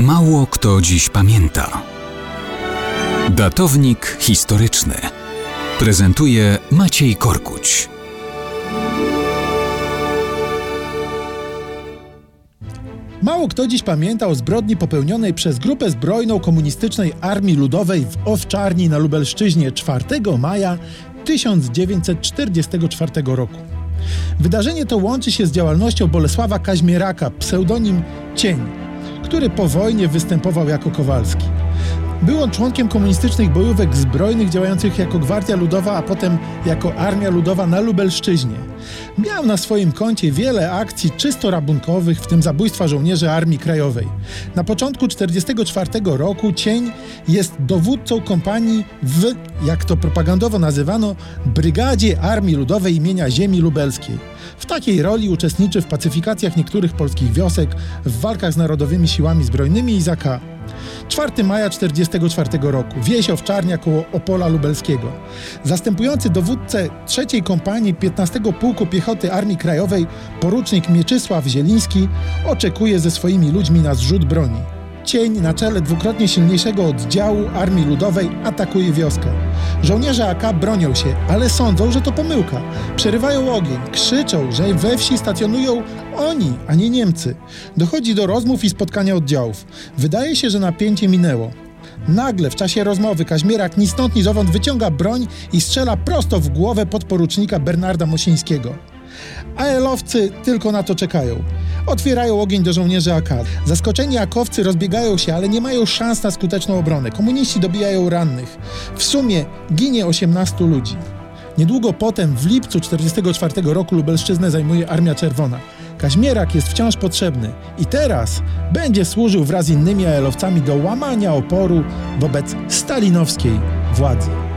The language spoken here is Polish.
Mało kto dziś pamięta. Datownik historyczny prezentuje Maciej Korkuć. Mało kto dziś pamięta o zbrodni popełnionej przez grupę zbrojną Komunistycznej Armii Ludowej w Owczarni na Lubelszczyźnie 4 maja 1944 roku. Wydarzenie to łączy się z działalnością Bolesława Kaźmieraka, pseudonim Cień, który po wojnie występował jako Kowalski. Był on członkiem komunistycznych bojówek zbrojnych działających jako Gwardia Ludowa, a potem jako Armia Ludowa na Lubelszczyźnie. Miał na swoim koncie wiele akcji czysto rabunkowych, w tym zabójstwa żołnierzy Armii Krajowej. Na początku 1944 roku Cień jest dowódcą kompanii w, jak to propagandowo nazywano, Brygadzie Armii Ludowej imienia Ziemi Lubelskiej. W takiej roli uczestniczy w pacyfikacjach niektórych polskich wiosek, w walkach z narodowymi siłami zbrojnymi i ZK. 4 maja 1944 roku, wieś Owczarnia koło Opola Lubelskiego. Zastępujący dowódcę trzeciej kompanii 15 Pułku Piechoty Armii Krajowej porucznik Mieczysław Zieliński oczekuje ze swoimi ludźmi na zrzut broni. Cień na czele dwukrotnie silniejszego oddziału Armii Ludowej atakuje wioskę. Żołnierze AK bronią się, ale sądzą, że to pomyłka. Przerywają ogień, krzyczą, że we wsi stacjonują oni, a nie Niemcy. Dochodzi do rozmów i spotkania oddziałów. Wydaje się, że napięcie minęło. Nagle w czasie rozmowy Kaźmierak ni stąd ni zowąd wyciąga broń i strzela prosto w głowę podporucznika Bernarda Mosińskiego. A elowcy tylko na to czekają. Otwierają ogień do żołnierzy AK. Zaskoczeni akowcy rozbiegają się, ale nie mają szans na skuteczną obronę. Komuniści dobijają rannych. W sumie ginie 18 ludzi. Niedługo potem, w lipcu 1944 roku, Lubelszczyznę zajmuje Armia Czerwona. Kaźmierak jest wciąż potrzebny i teraz będzie służył wraz z innymi AL-owcami do łamania oporu wobec stalinowskiej władzy.